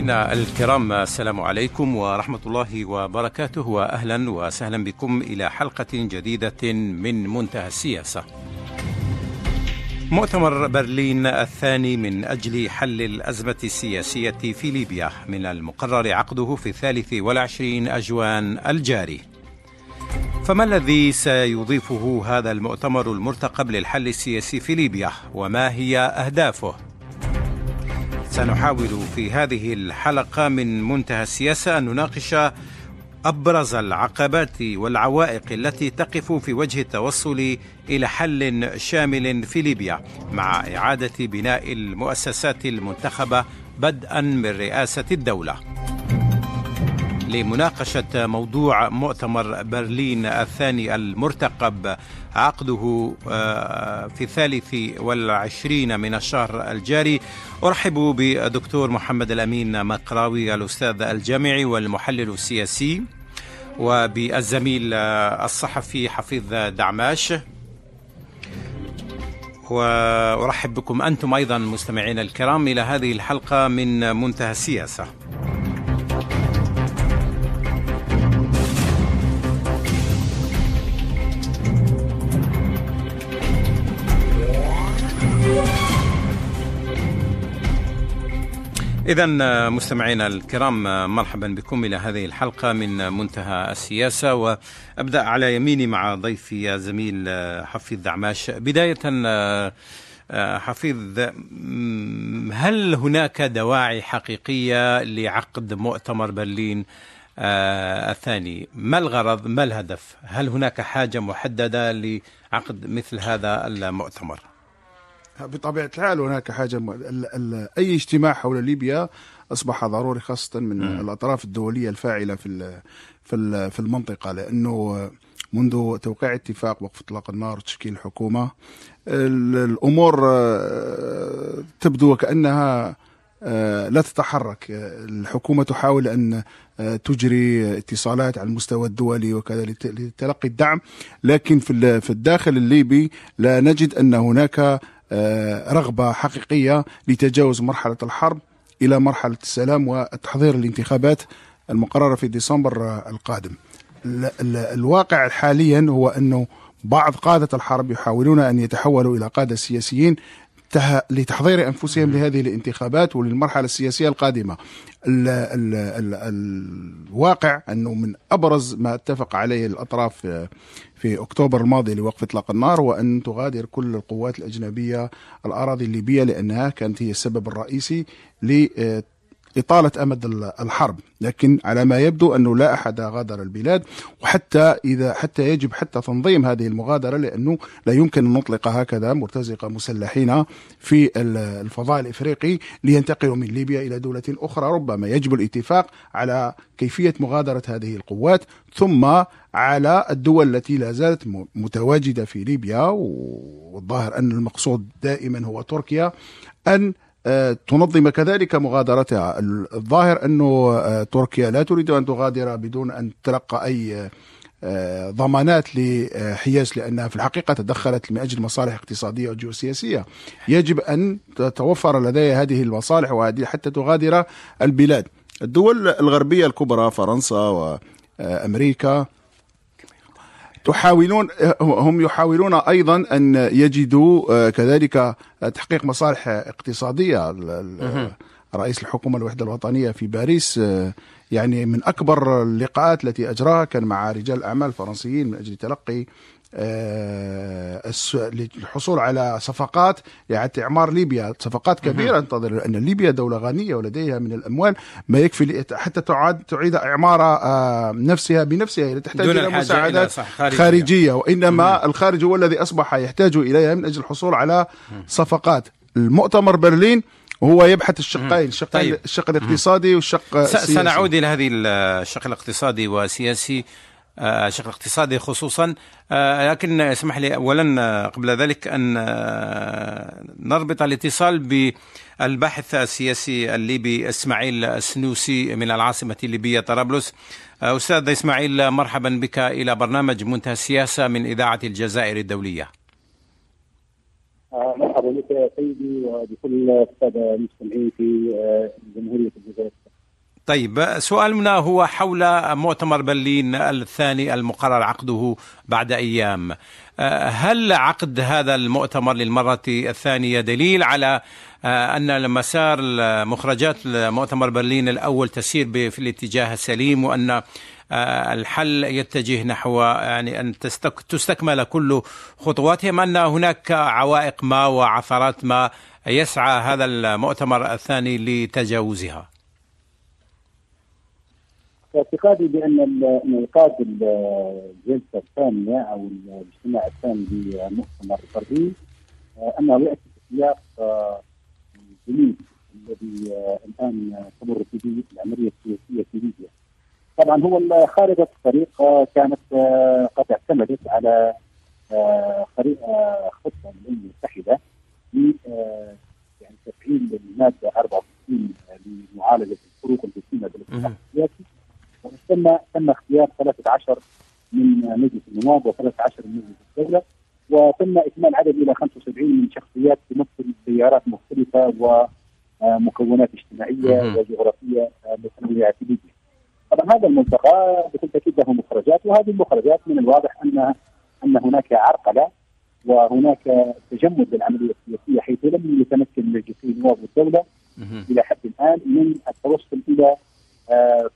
مستمعينا الكرام السلام عليكم ورحمة الله وبركاته وأهلا وسهلا بكم إلى حلقة جديدة من منتهى السياسة. مؤتمر برلين الثاني من أجل حل الأزمة السياسية في ليبيا من المقرر عقده في الثالث والعشرين أجوان الجاري. فما الذي سيضيفه هذا المؤتمر المرتقب للحل السياسي في ليبيا؟ وما هي أهدافه؟ سنحاول في هذه الحلقة من منتهى السياسة أن نناقش أبرز العقبات والعوائق التي تقف في وجه التوصل إلى حل شامل في ليبيا مع إعادة بناء المؤسسات المنتخبة بدءا من رئاسة الدولة. لمناقشة موضوع مؤتمر برلين الثاني المرتقب عقده في الثالث والعشرين من الشهر الجاري. أرحب بدكتور محمد الأمين مقراوي الأستاذ الجامعي والمحلل السياسي وبالزميل الصحفي حفيظ دعماش. وأرحب بكم أنتم أيضا مستمعينا الكرام إلى هذه الحلقة من منتهى السياسة. إذا مستمعينا الكرام مرحبا بكم إلى هذه الحلقة من منتهى السياسة. وأبدأ على يميني مع ضيفي زميل حفيظ دعماش. بداية حفيظ هل هناك دواعي حقيقية لعقد مؤتمر برلين الثاني؟ ما الغرض؟ ما الهدف؟ هل هناك حاجة محددة لعقد مثل هذا المؤتمر؟ بطبيعة الحال هناك حاجة م... ال... ال... أي اجتماع حول ليبيا أصبح ضروري خاصة من م. الأطراف الدولية الفاعلة في ال... في ال... في المنطقة لأنه منذ توقيع اتفاق وقف إطلاق النار وتشكيل الحكومة الأمور تبدو وكانها لا تتحرك الحكومة تحاول أن تجري اتصالات على المستوى الدولي وكذا لتلقي الدعم لكن في الداخل الليبي لا نجد أن هناك رغبة حقيقية لتجاوز مرحلة الحرب إلى مرحلة السلام والتحضير الانتخابات المقررة في ديسمبر القادم. الواقع حاليا هو أنه بعض قادة الحرب يحاولون أن يتحولوا إلى قادة سياسيين لتحضير أنفسهم لهذه الانتخابات وللمرحلة السياسية القادمة. ال ال ال الواقع أنه من أبرز ما اتفق عليه الأطراف في أكتوبر الماضي لوقف إطلاق النار هو ان تغادر كل القوات الأجنبية الأراضي الليبية لأنها كانت هي السبب الرئيسي ل إطالة أمد الحرب. لكن على ما يبدو أنه لا أحد غادر البلاد وحتى إذا حتى يجب حتى تنظيم هذه المغادرة لأنه لا يمكن أن نطلق هكذا مرتزقة مسلحين في الفضاء الإفريقي لينتقلوا من ليبيا إلى دولة أخرى. ربما يجب الاتفاق على كيفية مغادرة هذه القوات ثم على الدول التي لا زالت متواجدة في ليبيا. والظاهر أن المقصود دائما هو تركيا أن تنظم كذلك مغادرتها. الظاهر أنه تركيا لا تريد أن تغادر بدون أن تلقى أي ضمانات لحياز لأنها في الحقيقة تدخلت من أجل مصالح اقتصادية وجيوسياسية. يجب أن تتوفر لديها هذه المصالح وهذه حتى تغادر البلاد. الدول الغربية الكبرى فرنسا وأمريكا تحاولون هم يحاولون أيضا أن يجدوا كذلك تحقيق مصالح اقتصادية. رئيس الحكومة الوحدة الوطنية في باريس يعني من أكبر اللقاءات التي أجراها كان مع رجال أعمال فرنسيين من أجل تلقي للحصول على صفقات لإعادة إعمار ليبيا. صفقات كبيرة. انتظر لأن ليبيا دولة غنية ولديها من الأموال ما يكفي حتى تعاد تعيد إعمار نفسها بنفسها لا تحتاج إلى مساعدات خارجية. خارجية. وإنما. الخارج هو الذي أصبح يحتاج إليها من أجل الحصول على صفقات. المؤتمر برلين وهو يبحث الشقين الشق طيب. الشق الاقتصادي والشق السياسي سنعود إلى هذه الشق الاقتصادي والسياسي. الشق الاقتصادي خصوصا. لكن اسمح لي اولا قبل ذلك أن نربط الاتصال بالباحث السياسي الليبي إسماعيل السنوسي من العاصمة الليبيه طرابلس. أستاذ إسماعيل مرحبا بك إلى برنامج منتهى السياسة من إذاعة الجزائر الدولية. مرحبا بك سيدي وبكل الساده المستمعين في جمهورية الجزائر. طيب سؤالنا هو حول مؤتمر برلين الثاني المقرر عقده بعد أيام هل عقد هذا المؤتمر للمرة الثانية دليل على أن مسار مخرجات مؤتمر برلين الأول تسير في الاتجاه السليم وأن الحل يتجه نحو يعني أن تستكمل كل خطواتها ام أن هناك عوائق ما وعثرات ما يسعى هذا المؤتمر الثاني لتجاوزها؟ اعتقادي بأن انعقاد الجلسة الثانية أو الاجتماع الثاني لمؤتمر برلين أنه ياتي في سياق الجديد الذي الآن تمر به العملية السياسية في ليبيا. طبعا هو خارطه الطريق كانت قد اعتمدت على خطة الامم المتحده ل يعني تفعيل المادة 64 لمعالجة الفروق الجسيمه بالاتفاق السياسي تم تم اختيار 13 من مجلس النواب و13 من مجلس الدولة وتم إكمال عدد إلى 75 من شخصيات تمثل تيارات مختلفة ومكونات اجتماعية وجغرافية متنوعة في ليبيا. طبعا هذا الملتقى بكل تأكيد له مخرجات وهذه المخرجات من الواضح أن أن هناك عرقلة وهناك تجمد للعملية السياسية حيث لم يتمكن مجلسي النواب والدولة إلى حد الآن من التوصل إلى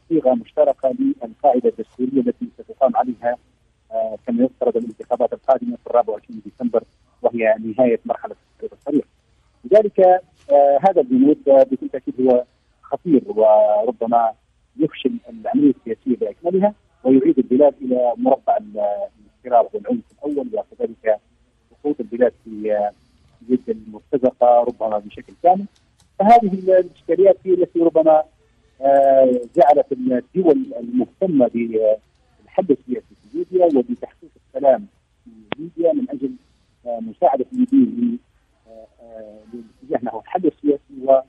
صيغة مشتركة للقاعدة الدستورية التي ستقام عليها كما يفترض الانتخابات القادمة في 24 ديسمبر وهي نهاية مرحلة الطريق. لذلك هذا الجنود بكل تأكيد هو خطير وربما يفشل العملية السياسية بأكملها ويعيد البلاد إلى مربع الاضطراب والعنف الأول وكذلك سقوط البلاد في يد المرتزقة ربما بشكل كامل فهذه الاشكاليات هي التي ربما جعلت الدول المهتمة السياسي في ليبيا وبتحقيق السلام في ليبيا من أجل مساعدة الليبيين للاتجاه نحو الحل السياسي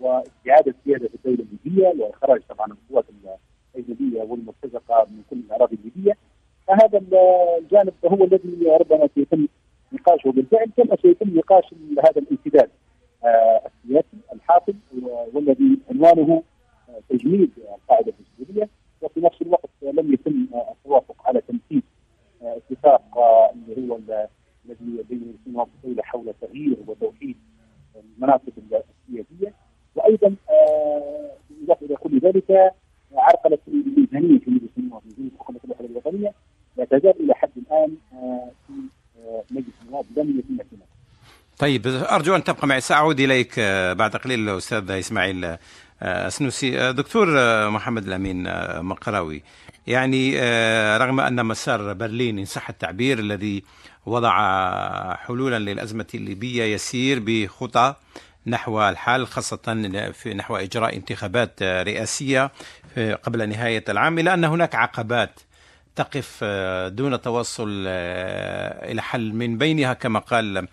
واستعاده سياده الدولة الليبية وإخراج طبعا القوات الأجنبية والمرتزقة من كل الأراضي الليبية. فهذا الجانب هو الذي ربما سيتم نقاشه بالفعل كما سيتم نقاش هذا الامتداد السياسي الحاصل والذي عنوانه تجميد القاعده الدستوريه وفي نفس الوقت لم يتم التوافق على تنفيذ اتفاق اللي هو الذي بين النواب الدولة حول تغيير وتوحيد المناصب السياسية وأيضا بالاضافه إلى كل ذلك عرقلة الميزانيه في مجلس النواب ميزانيه حكومه الوحده الوطنية لا تزال إلى حد الآن في مجلس النواب لم يتم اعتمادها. طيب أرجو أن تبقى معي ساعود إليك بعد قليل أستاذ إسماعيل سنوسي دكتور محمد الأمين مقراوي. يعني رغم أن مسار برلين ان صح التعبير الذي وضع حلولا للأزمة الليبية يسير بخطى نحو الحل خاصة في نحو إجراء انتخابات رئاسية قبل نهاية العام إلا أن هناك عقبات تقف دون توصل إلى حل من بينها كما قال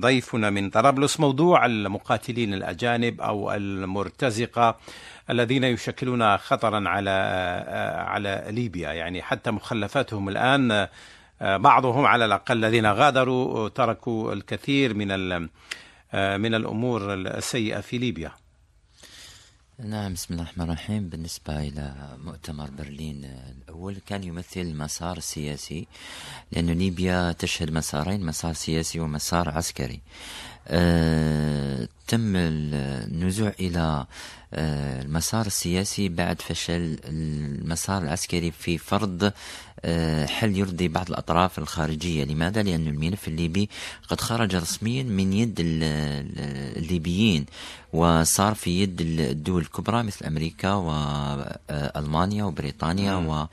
ضيفنا من طرابلس موضوع المقاتلين الأجانب أو المرتزقة الذين يشكلون خطرا على على ليبيا يعني حتى مخلفاتهم الآن بعضهم على الأقل الذين غادروا تركوا الكثير من من الأمور السيئة في ليبيا. نعم بسم الله الرحمن الرحيم. بالنسبة إلى مؤتمر برلين الأول كان يمثل مسار سياسي لأن ليبيا تشهد مسارين مسار سياسي ومسار عسكري. أه تم النزوع إلى أه المسار السياسي بعد فشل المسار العسكري في فرض أه حل يرضي بعض الأطراف الخارجية. لماذا؟ لأن الملف الليبي قد خرج رسميا من يد الليبيين وصار في يد الدول الكبرى مثل أمريكا وألمانيا وبريطانيا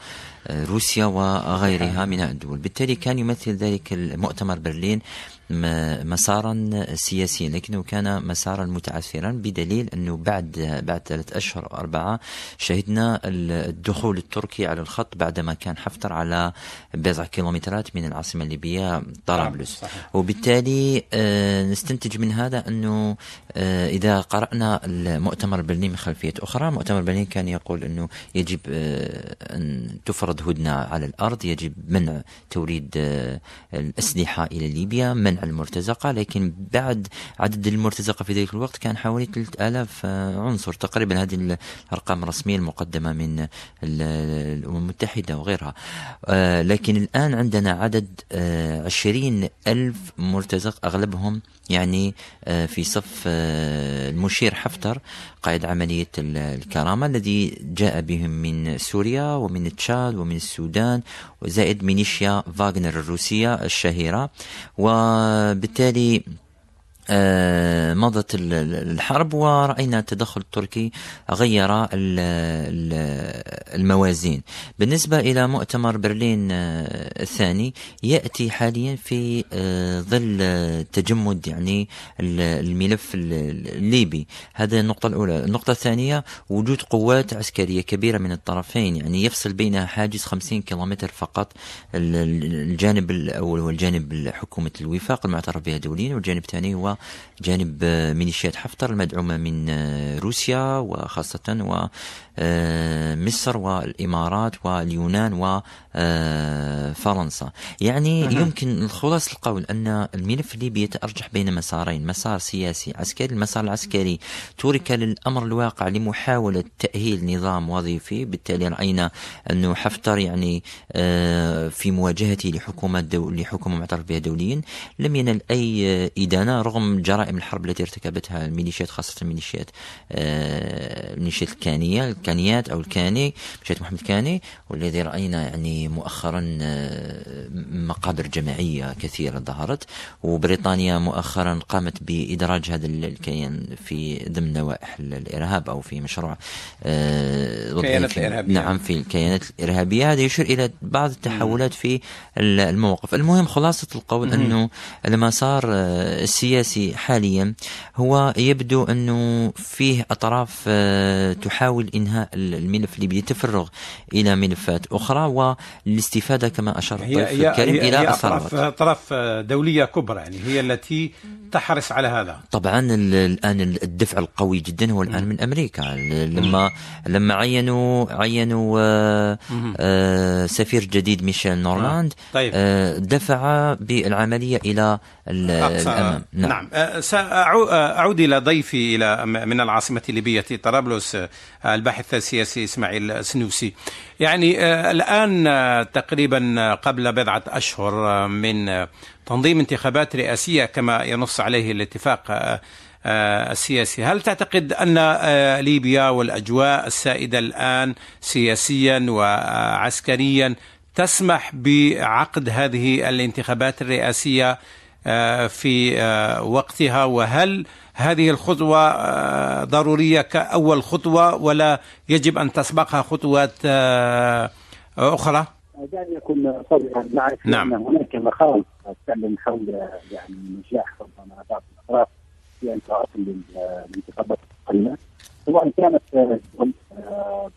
وروسيا وغيرها من الدول. بالتالي كان يمثل ذلك المؤتمر برلين مسارا سياسيا لكنه كان مسارا متعثرا بدليل أنه بعد بعد ثلاث أشهر أو أربعة شهدنا الدخول التركي على الخط بعدما كان حفتر على بضع كيلومترات من العاصمة الليبية طرابلس. وبالتالي نستنتج من هذا أنه إذا قرأنا المؤتمر البرليني من خلفية أخرى مؤتمر برلين كان يقول أنه يجب أن تفرض هدنة على الأرض يجب منع توريد الأسلحة إلى ليبيا منع المرتزقة لكن بعد عدد المرتزقة في ذلك الوقت كان حوالي 3000 عنصر تقريبا هذه الأرقام الرسمية المقدمة من الأمم المتحدة وغيرها. لكن الآن عندنا عدد 20 ألف مرتزق أغلبهم يعني آه، في صف آه، المشير حفتر قائد عملية الكرامة الذي جاء بهم من سوريا ومن تشاد ومن السودان وزائد مينيشيا فاغنر الروسية الشهيرة. وبالتالي مضت الحرب ورأينا التدخل التركي غير الموازين. بالنسبة إلى مؤتمر برلين آه، الثاني يأتي حاليا في آه، ظل تجمد يعني الملف الليبي. هذه النقطة الأولى. النقطة الثانية وجود قوات عسكرية كبيرة من الطرفين يعني يفصل بينها حاجز 50 كيلومتر فقط الجانب الأول هو الجانب حكومة الوفاق المعترف بها دوليا والجانب الثاني هو جانب ميليشيات حفتر المدعومة من روسيا وخاصة آه، مصر والإمارات واليونان وفرنسا يعني يمكن الخلاص القول أن الملف الليبي يتأرجح بين مسارين مسار سياسي عسكري المسار العسكري. ترك للأمر الواقع لمحاولة تأهيل نظام وظيفي. بالتالي رأينا أنه حفتر يعني آه، في مواجهته لحكومة دو لحكومة معترف بها دوليا. لم ينل أي إدانة رغم جرائم الحرب التي ارتكبتها الميليشيات خاصة الميليشيات آه، الميليشيات الكانية الكانيات أو الكاني مشيت محمد كاني والذي رأينا يعني مؤخرا آه، مقابر جماعية كثيرة ظهرت. وبريطانيا مؤخرا قامت بإدراج هذا الكيان في ضمن نوائح الإرهاب أو في مشروع الكيانات آه، الإرهابية. نعم في الكيانات الإرهابية. هذا يشير إلى بعض التحولات في الموقف المهم خلاصة القول أنه المسار آه، السياسي حاليا هو يبدو أنه فيه أطراف تحاول إنهاء الملف الليبي يتفرغ إلى ملفات أخرى والاستفادة كما أشار الضيف الكريم إلى هي اطراف دولية كبرى يعني هي التي تحرص على هذا. طبعا الآن الدفع القوي جدا هو الآن من أمريكا. لما لما عينوا عينوا آه، آه، سفير جديد ميشيل نورلاند طيب. آه، دفع بالعملية إلى الأمام. نعم, نعم. ساعود إلى ضيفي إلى من العاصمة الليبيه طرابلس الباحث السياسي إسماعيل سنوسي. يعني آه، الآن آه، تقريبا آه، قبل بضعة أشهر من تنظيم انتخابات رئاسية كما ينص عليه الاتفاق السياسي. هل تعتقد أن ليبيا والأجواء السائدة الآن سياسيا وعسكريا تسمح بعقد هذه الانتخابات الرئاسية في وقتها وهل هذه الخطوة آه، ضرورية كأول خطوة ولا يجب أن تسبقها خطوات آه، أخرى؟ دعني أكون صريحا معك نعم. أن هناك مخاوف تتكلم حول يعني نجاح ربما بعض الأطراف في إجراءات الانتخابات القادمة سواء كانت آه،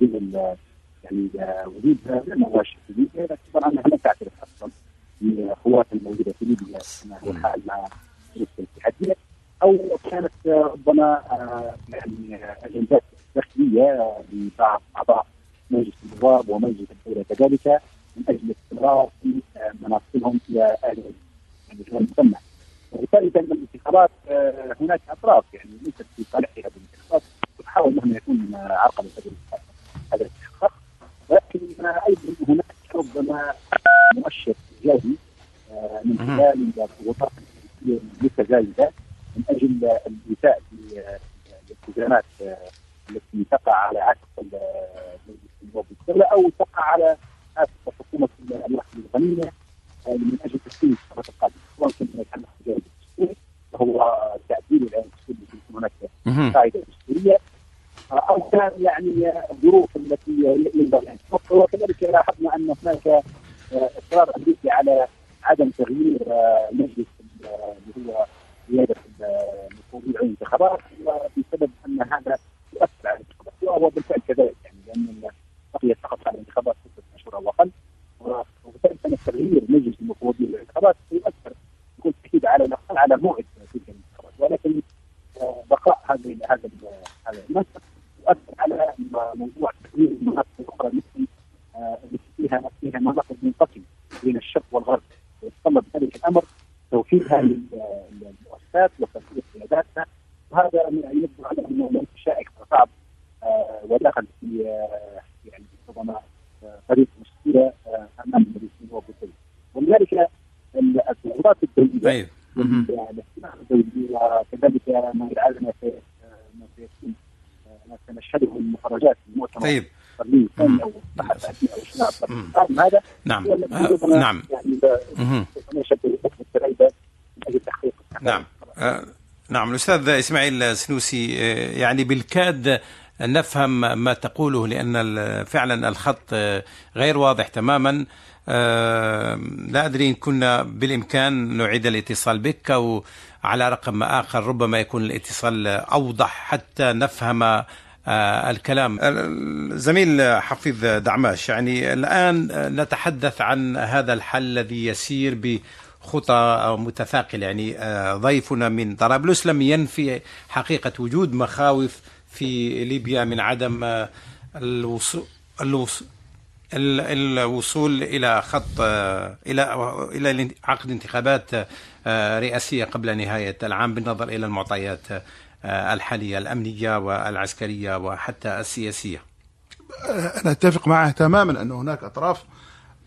بالذات يعني وجودها مباشر طبعا لا تعترف أصلا بالقوات الموجودة في ليبيا كما هو الحال مع الاتحادية. أو كانت ربما آه، يعني أجندات داخلية لبعض أعضاء مجلس النواب ومجلس الدولة. كذلك من أجل الاستمرار في آه، مناصبهم إلى أهل المسمى. وبالتالي كان الانتخابات آه، هناك أطراف يعني ليست في صالح هذه الانتخابات تحاول مهما يكون عرقله هذا الاستحقاق ولكن أيضا هناك ربما مؤشر ايجابي من خلال الضغوطات المتزايده من أجل الوفاء بالالتزامات التي تقع على عاتق الدولة أو تقع على عاتق حكومة الوحده الغنيه من أجل تسليم السنوات القادمة. سواء كان احتجاج دستوري وهو تعديل الدستوري يكون هناك قاعدة دستورية أو كان يعني الظروف التي ينبغي أن وكذلك لاحظنا أن هناك اصرار امريكي على عدم تغيير مجلس اللي هو زيادة المفوضين الانتخابات بسبب أن هذا يؤثر على الانتخابات وهو بالفعل كذلك يعني لأن بقيت فقط على الانتخابات ستة أشهر أو أقل وبالتالي كان تغيير مجلس المفوضين للانتخابات يؤثر يكون تأكيد على الأقل على موعد تلك الانتخابات ولكن بقاء هذا هذا هذا المنصب يؤثر على موضوع تغيير المناطق الأخرى مثل التي فيها فيها مناطق منقسمه بين الشرق والغرب ويتطلب ذلك الامر توفير هذه المؤسسات وتنفيذ قياداتها وهذا يبدو على أنه شائك وصعب ودخل في يعني ربما طريق مشكلة أمام المدرسين وبالتالي ولذلك الضغوطات الدوليه أيوه. الاجتماع الدولي وكذلك ما يلعبنا ما سيكون ما سنشهده المخرجات في المؤتمر. طيب. الثاني أو هذا نعم. آه، نعم يعني مهم. نشهد التريبه من أجل تحقيق نعم آه، نعم الأستاذ إسماعيل سنوسي آه، يعني بالكاد نفهم ما تقوله لأن فعلا الخط آه، غير واضح تماما. آه، لا أدري إن كنا بالإمكان نعيد الاتصال بك أو على رقم آخر ربما يكون الاتصال أوضح حتى نفهم الكلام. الزميل حفيظ دعماش يعني الآن نتحدث عن هذا الحل الذي يسير بخطى متثاقلة يعني آه، ضيفنا من طرابلس لم ينفي حقيقة وجود مخاوف في ليبيا من عدم آه، الوصول الوصول ال- الوصول إلى خط آه، إلى إلى عقد انتخابات رئاسية قبل نهاية العام بالنظر إلى المعطيات الحالية الأمنية والعسكرية وحتى السياسية. أنا أتفق معه تماما أن هناك أطراف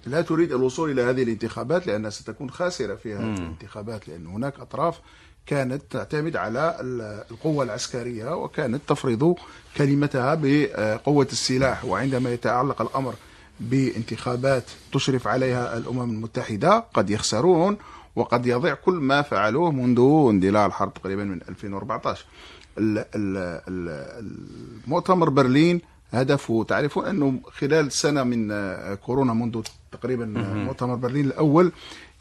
لا تريد الوصول إلى هذه الانتخابات لأنها ستكون خاسرة في هذه الانتخابات لأن هناك أطراف كانت تعتمد على ال- القوة العسكرية وكانت تفرض كلمتها بقوة السلاح. وعندما يتعلق الأمر بانتخابات تشرف عليها الأمم المتحدة قد يخسرون وقد يضيع كل ما فعلوه منذ اندلاع الحرب تقريبا من 2014 ال- ال- ال- المؤتمر برلين هدفه تعرفون أنه خلال سنة من كورونا منذ تقريبا آه، مؤتمر برلين الأول.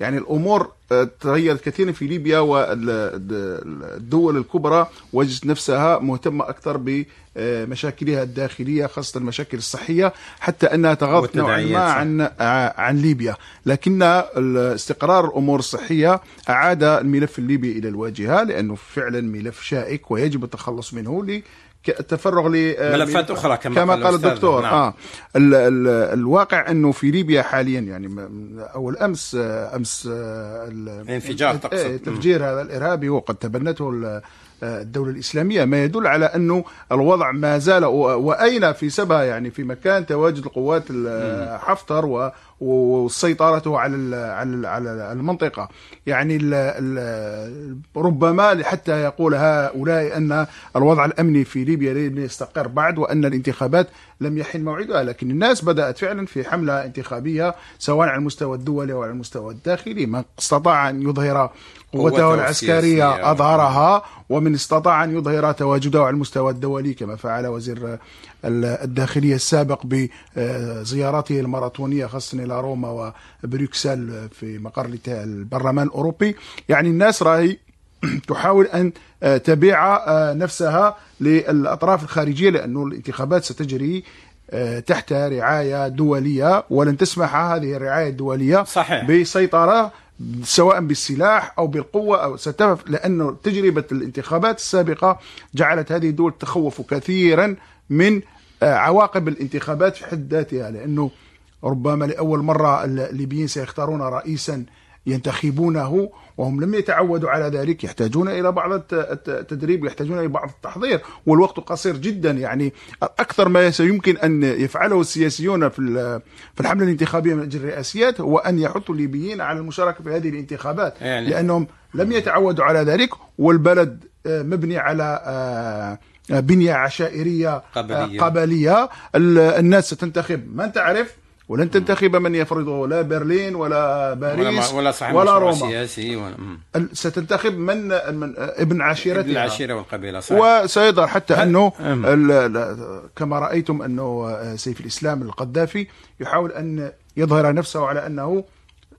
يعني الأمور آه، تغيرت كثيرا في ليبيا والدول الكبرى وجدت نفسها مهتمة أكثر بمشاكلها الداخلية خاصة المشاكل الصحية حتى أنها تغاضت نوعا ما. عن عن عن ليبيا. لكن استقرار الأمور الصحية أعاد الملف الليبي إلى الواجهة لأنه فعلا ملف شائك ويجب التخلص منه ل التفرغ ل ملفات أخرى كما كما قال الدكتور. نعم. آه. ال ال الواقع أنه في ليبيا حاليا يعني اول امس آه، أمس آه، ال- انفجار إيه، تقصد. تفجير هذا الإرهابي وقد تبنته آه، الدولة الإسلامية. ما يدل على أنه الوضع ما زال وأين في سبها يعني في مكان تواجد القوات ال- حفتر و- وسيطرته على على على المنطقة يعني ال ال ربما حتى يقول هؤلاء أن الوضع الأمني في ليبيا لم يستقر بعد وأن الانتخابات لم يحن موعدها لكن الناس بدأت فعلا في حملة انتخابية سواء على المستوى الدولي أو على المستوى الداخلي من استطاع أن يظهر قوته السياسية. أظهرها ومن استطاع أن يظهر تواجده على المستوى الدولي كما فعل وزير ال- الداخلية السابق بزيارته الماراثونية خاصة إلى روما وبروكسل في مقر البرلمان الأوروبي يعني الناس راهي تحاول أن آه، تبيع آه، نفسها للأطراف الخارجية لأنه الانتخابات ستجري آه، تحت رعاية دولية ولن تسمح هذه الرعاية الدولية صحيح. بسيطرة سواء بالسلاح أو بالقوة أو ستف لأنه تجربة الانتخابات السابقة جعلت هذه الدول تخوف كثيرا من عواقب الانتخابات في حد ذاتها لأنه ربما لأول مرة الليبيين سيختارون رئيسا ينتخبونه وهم لم يتعودوا على ذلك يحتاجون إلى بعض الت- الت- التدريب يحتاجون إلى بعض التحضير والوقت قصير جدا. يعني أكثر ما سيمكن أن يفعله السياسيون في في الحملة الانتخابية من أجل الرئاسيات هو أن يحثوا الليبيين على المشاركة في هذه الانتخابات يعني- لأنهم لم يتعودوا على ذلك والبلد آه، مبني على آه، آه، بنية عشائرية قبلية. قبلية. ال- الناس ستنتخب. من تعرف؟ ولن تنتخب من يفرضه لا برلين ولا باريس ولا ولا صاحب ولا روما. سياسي ولا ستنتخب من من ابن عشيرتها ابن العشيره والقبيلة صحيح. وسيظهر حتى أنه كما رأيتم أنه سيف الإسلام القذافي يحاول أن يظهر نفسه على أنه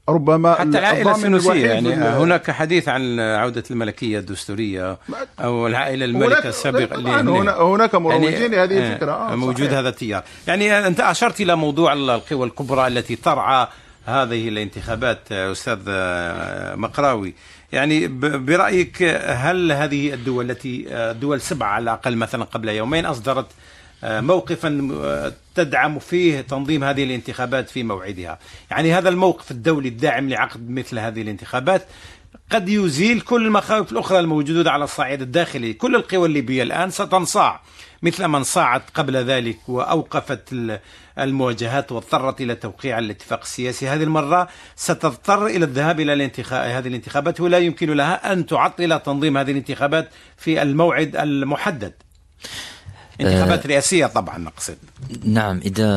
ربما حتى السنوسية الوحيد يعني ال- هناك حديث عن عودة الملكية الدستورية أو العائلة هناك- الملكة السابقة طبعاً اللي- هنا- هناك مروجين يعني- لهذه آه، الفكرة. آه موجود صحيح. هذا التيار. يعني أنت أشرت إلى موضوع القوى الكبرى التي ترعى هذه الانتخابات آه، أستاذ آه، مقراوي. يعني ب- برأيك هل هذه الدول التي آه، دول سبعة على الأقل مثلا قبل يومين أصدرت آه، موقفا آه، تدعم فيه تنظيم هذه الانتخابات في موعدها. يعني هذا الموقف الدولي الداعم لعقد مثل هذه الانتخابات قد يزيل كل المخاوف الأخرى الموجودة على الصعيد الداخلي. كل القوى الليبية الآن ستنصاع مثل ما انصاعت قبل ذلك وأوقفت المواجهات واضطرت إلى توقيع الاتفاق السياسي. هذه المرة ستضطر إلى الذهاب إلى الانتخاب هذه الانتخابات ولا يمكن لها أن تعطل تنظيم هذه الانتخابات في الموعد المحدد. انتخابات رئاسية طبعا نقصد. نعم إذا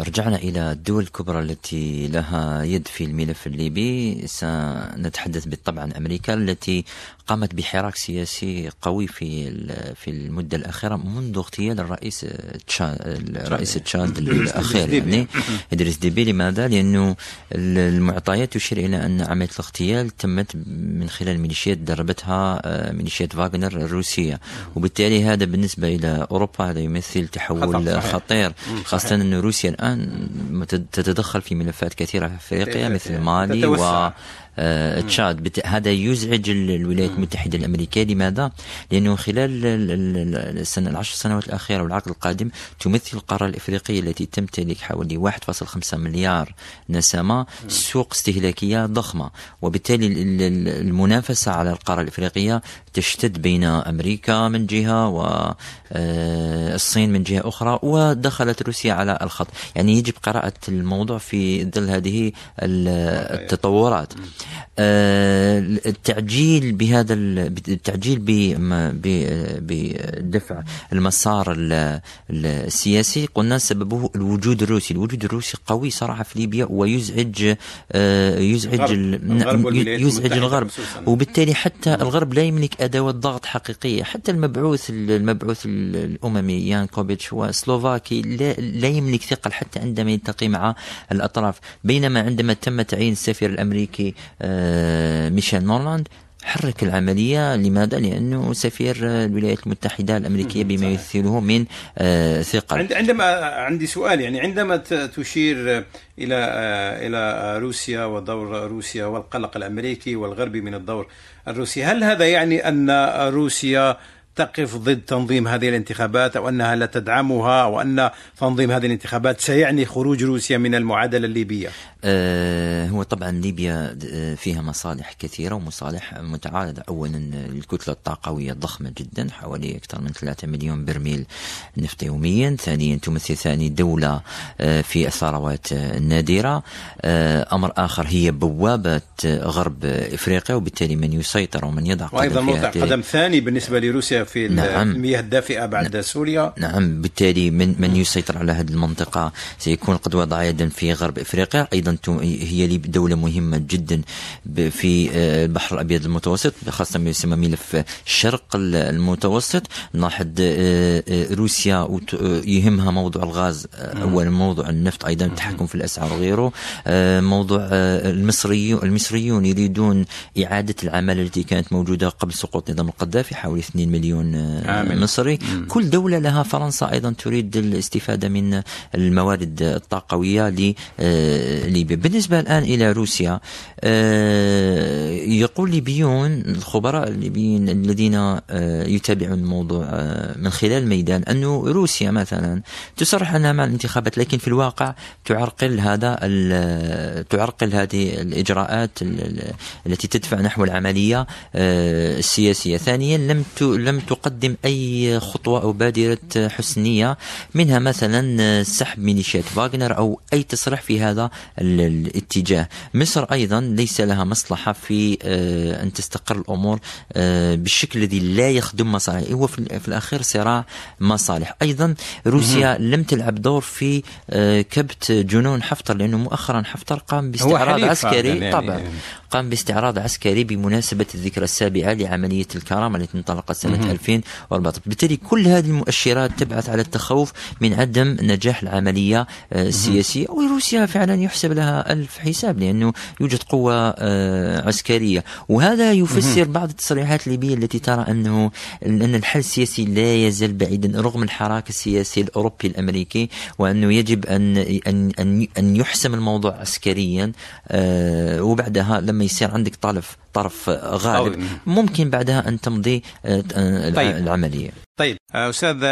رجعنا إلى الدول الكبرى التي لها يد في الملف الليبي سنتحدث بالطبع عن أمريكا التي قامت بحراك سياسي قوي في في المدة الأخيرة منذ اغتيال الرئيس تشاد الرئيس تشاد الأخير. يعني إدريس ديبي. لماذا؟ لأنه المعطيات تشير إلى أن عملية الاغتيال تمت من خلال ميليشيات دربتها آه، ميليشيات فاغنر الروسية. وبالتالي هذا بالنسبة إلى أوروبا هذا يمثل تحول خطير. خاصة أن روسيا الآن تتدخل في ملفات كثيرة في أفريقيا مثل مالي و آه، تشاد. هذا يزعج الولايات المتحدة الأمريكية. لماذا؟ لأنه خلال السنة العشر سنوات الأخيرة والعقد القادم تمثل القارة الإفريقية التي تمتلك حوالي 1.5 مليار نسمة. سوق استهلاكية ضخمة. وبالتالي المنافسة على القارة الإفريقية تشتد بين أمريكا من جهة والصين آه، من جهة أخرى ودخلت روسيا على الخط. يعني يجب قراءة الموضوع في ظل هذه التطورات. التعجيل بهذا التعجيل بدفع المسار السياسي. قلنا سببه الوجود الروسي. الوجود الروسي قوي صراحة في ليبيا ويزعج آه، يزعج الغرب. يزعج الغرب. وبالتالي حتى الغرب لا يملك ادوات ضغط حقيقيه حتى المبعوث المبعوث الأممي يان كوبيتش وسلوفاكي لا, لا يملك ثقل حتى عندما يلتقي مع الأطراف. بينما عندما تم تعيين السفير الأمريكي آه، ميشيل نورلاند. حرك العملية لماذا؟ لأنه سفير الولايات المتحدة الأمريكية بما يمثله من آه، ثقل. عندما عندي سؤال يعني عندما تشير إلى آه، إلى روسيا ودور روسيا والقلق الأمريكي والغربي من الدور الروسي هل هذا يعني أن روسيا تقف ضد تنظيم هذه الانتخابات أو أنها لا تدعمها أو أن تنظيم هذه الانتخابات سيعني خروج روسيا من المعادلة الليبية؟ آه هو طبعا ليبيا آه، فيها مصالح كثيرة ومصالح متعارضة، اولا الكتلة الطاقوية ضخمة جدا حوالي أكثر من 3 مليون برميل نفط يوميا، ثانيا تمثل ثاني دولة آه، في الثروات النادرة، آه، أمر آخر هي بوابة غرب إفريقيا وبالتالي من يسيطر ومن يضع قدم وأيضا موضع قدم ثاني بالنسبة لروسيا في نعم. المياه الدافئة بعد نعم. سوريا. نعم بالتالي من من يسيطر على هذه المنطقة سيكون قد وضع يدا في غرب إفريقيا. أيضا هي دولة مهمة جدا في آه، البحر الأبيض المتوسط خاصة ما يسمى ملف الشرق المتوسط. نلاحظ آه، آه، روسيا يهمها موضوع الغاز اولا موضوع النفط أيضا التحكم في الأسعار وغيره. موضوع المصريون المصريون يريدون إعادة العماله التي كانت موجودة قبل سقوط نظام القذافي حوالي 2 مليون مليون آه، مصري مم. كل دولة لها فرنسا أيضا تريد الاستفادة من الموارد الطاقوية لليبيا آه، بالنسبة الآن إلى روسيا آه، يقول ليبيون الخبراء الليبيين الذين يتابعون الموضوع من خلال الميدان أن روسيا مثلا تصرح أنها مع الانتخابات لكن في الواقع تعرقل هذا تعرقل هذه الإجراءات التي تدفع نحو العملية السياسية. ثانيا لم لم تقدم أي خطوة أو بادرة حسنية منها مثلا سحب ميليشيات فاغنر أو أي تصريح في هذا الاتجاه. مصر أيضا ليس لها مصلحة في آه، أن تستقر الأمور آه، بالشكل الذي لا يخدم مصالح. هو في الأخير صراع مصالح. أيضا روسيا لم تلعب دور في آه، كبت جنون حفتر لأنه مؤخرا حفتر قام باستعراض عسكري. يعني طبعا. قام باستعراض عسكري بمناسبة الذكرى السابعة لعملية الكرامة التي انطلقت سنة 2014 بالتالي كل هذه المؤشرات تبعث على التخوف من عدم نجاح العملية آه، السياسية وروسيا فعلا يحسب لها ألف حساب لأنه يوجد قوة آه، عسكرية. وهذا يفسر بعض التصريحات الليبية التي ترى أنه أن الحل السياسي لا يزال بعيدا رغم الحراك السياسي الأوروبي الأمريكي وأنه يجب أن أن أن, أن يحسم الموضوع عسكريا آه، وبعدها لما يصير عندك طرف طرف غالب ممكن بعدها أن تمضي طيب. العملية طيب أستاذ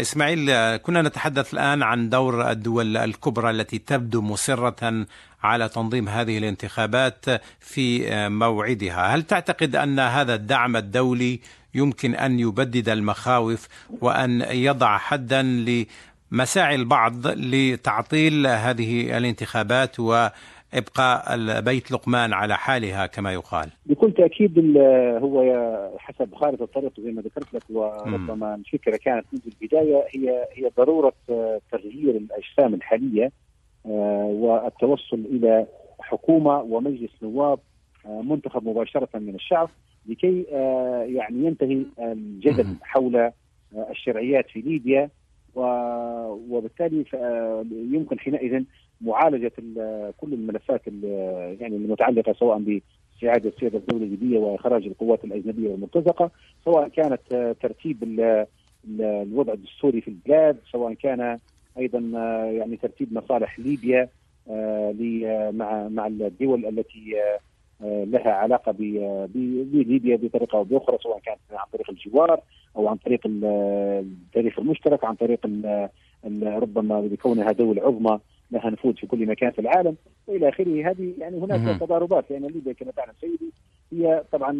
إسماعيل كنا نتحدث الآن عن دور الدول الكبرى التي تبدو مصرة على تنظيم هذه الانتخابات في موعدها هل تعتقد أن هذا الدعم الدولي يمكن أن يبدد المخاوف وأن يضع حدا لمساعي البعض لتعطيل هذه الانتخابات و إبقاء بيت لقمان على حالها كما يقال. بكل تأكيد هو حسب خارطه الطريق زي ما ذكرت لك وربما الفكرة كانت منذ البداية هي هي ضرورة تغيير الأجسام الحالية آه، والتوصل إلى حكومة ومجلس نواب آه، منتخب مباشرة من الشعب لكي آه، يعني ينتهي الجدل حول الشرعيات في ليبيا وبالتالي يمكن حينئذ معالجة كل الملفات يعني المتعلقة سواء باستعاده السياده الدولة الليبيه وإخراج القوات الأجنبية والمرتزقة سواء كانت ترتيب الوضع الدستوري في البلاد سواء كان أيضا يعني ترتيب مصالح ليبيا آه، مع مع الدول التي آه، لها علاقة بليبيا بطريقة أو بأخرى سواء كانت عن طريق الجوار أو عن طريق التاريخ المشترك عن طريق ربما بكونها دولة عظمى. لها نفوذ في كل مكان في العالم وإلى آخره. هذه يعني هناك تضاربات لأن ليبيا كما تعلم سيدي هي طبعا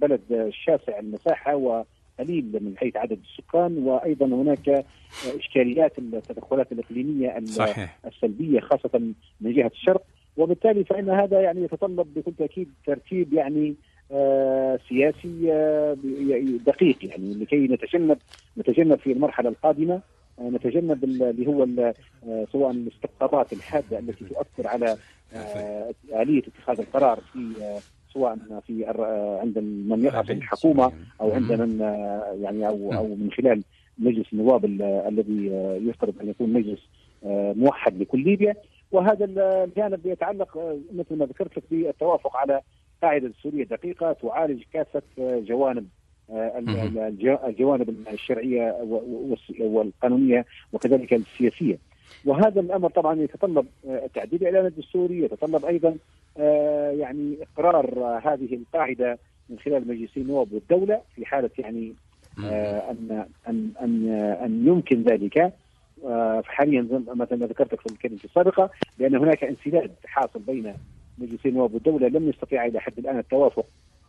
بلد شاسع المساحة وقليل من حيث عدد السكان وأيضا هناك إشكاليات التدخلات الإقليمية صحيح. السلبية خاصة من جهة الشرق. وبالتالي فإن هذا يعني يتطلب بكل تأكيد ترتيب يعني آه سياسي آه دقيق يعني لكي نتجنب نتجنب في المرحلة القادمة. نتجنب اللي هو آه، سواء الاستقطابات الحادة التي تؤثر على آه، آلية اتخاذ القرار في آه، سواء في عند من يرأس الحكومة أو عند من يعني أو أو من خلال مجلس النواب الذي يفترض أن يكون مجلس موحد لكل ليبيا. وهذا الجانب يتعلق مثل ما ذكرت لك بالتوافق على قاعدة سورية دقيقة تعالج كافة جوانب الجوانب الشرعية والقانونية وكذلك السياسية. وهذا الأمر طبعا يتطلب آه، تعديل الاعلان الدستوري يتطلب أيضا آه، يعني إقرار هذه القاعدة من خلال مجلس النواب والدولة في حالة يعني ان ان ان أن يمكن ذلك. حاليا مثل ما ذكرت في الكلمة السابقة بأن هناك انسداد حاصل بين مجلس النواب والدولة لم يستطيع إلى حد الآن التوافق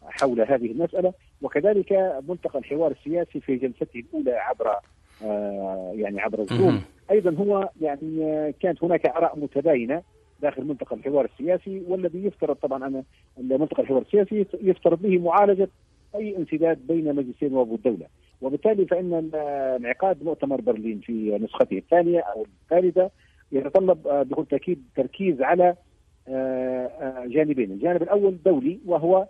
حول هذه المسألة وكذلك ملتقى الحوار السياسي في جلسته الأولى عبر آه، يعني عبر الزوم. أيضا هو يعني آه، كانت هناك آراء متباينة داخل ملتقى الحوار السياسي والذي يفترض طبعا أن ملتقى الحوار السياسي يفترض به معالجة أي انسداد بين مجلسين النواب والدولة وبالتالي فإن انعقاد مؤتمر برلين في نسخته الثانية أو الثالثة يتطلب آه، بكل تأكيد تركيز على جانبين. الجانب الأول دولي وهو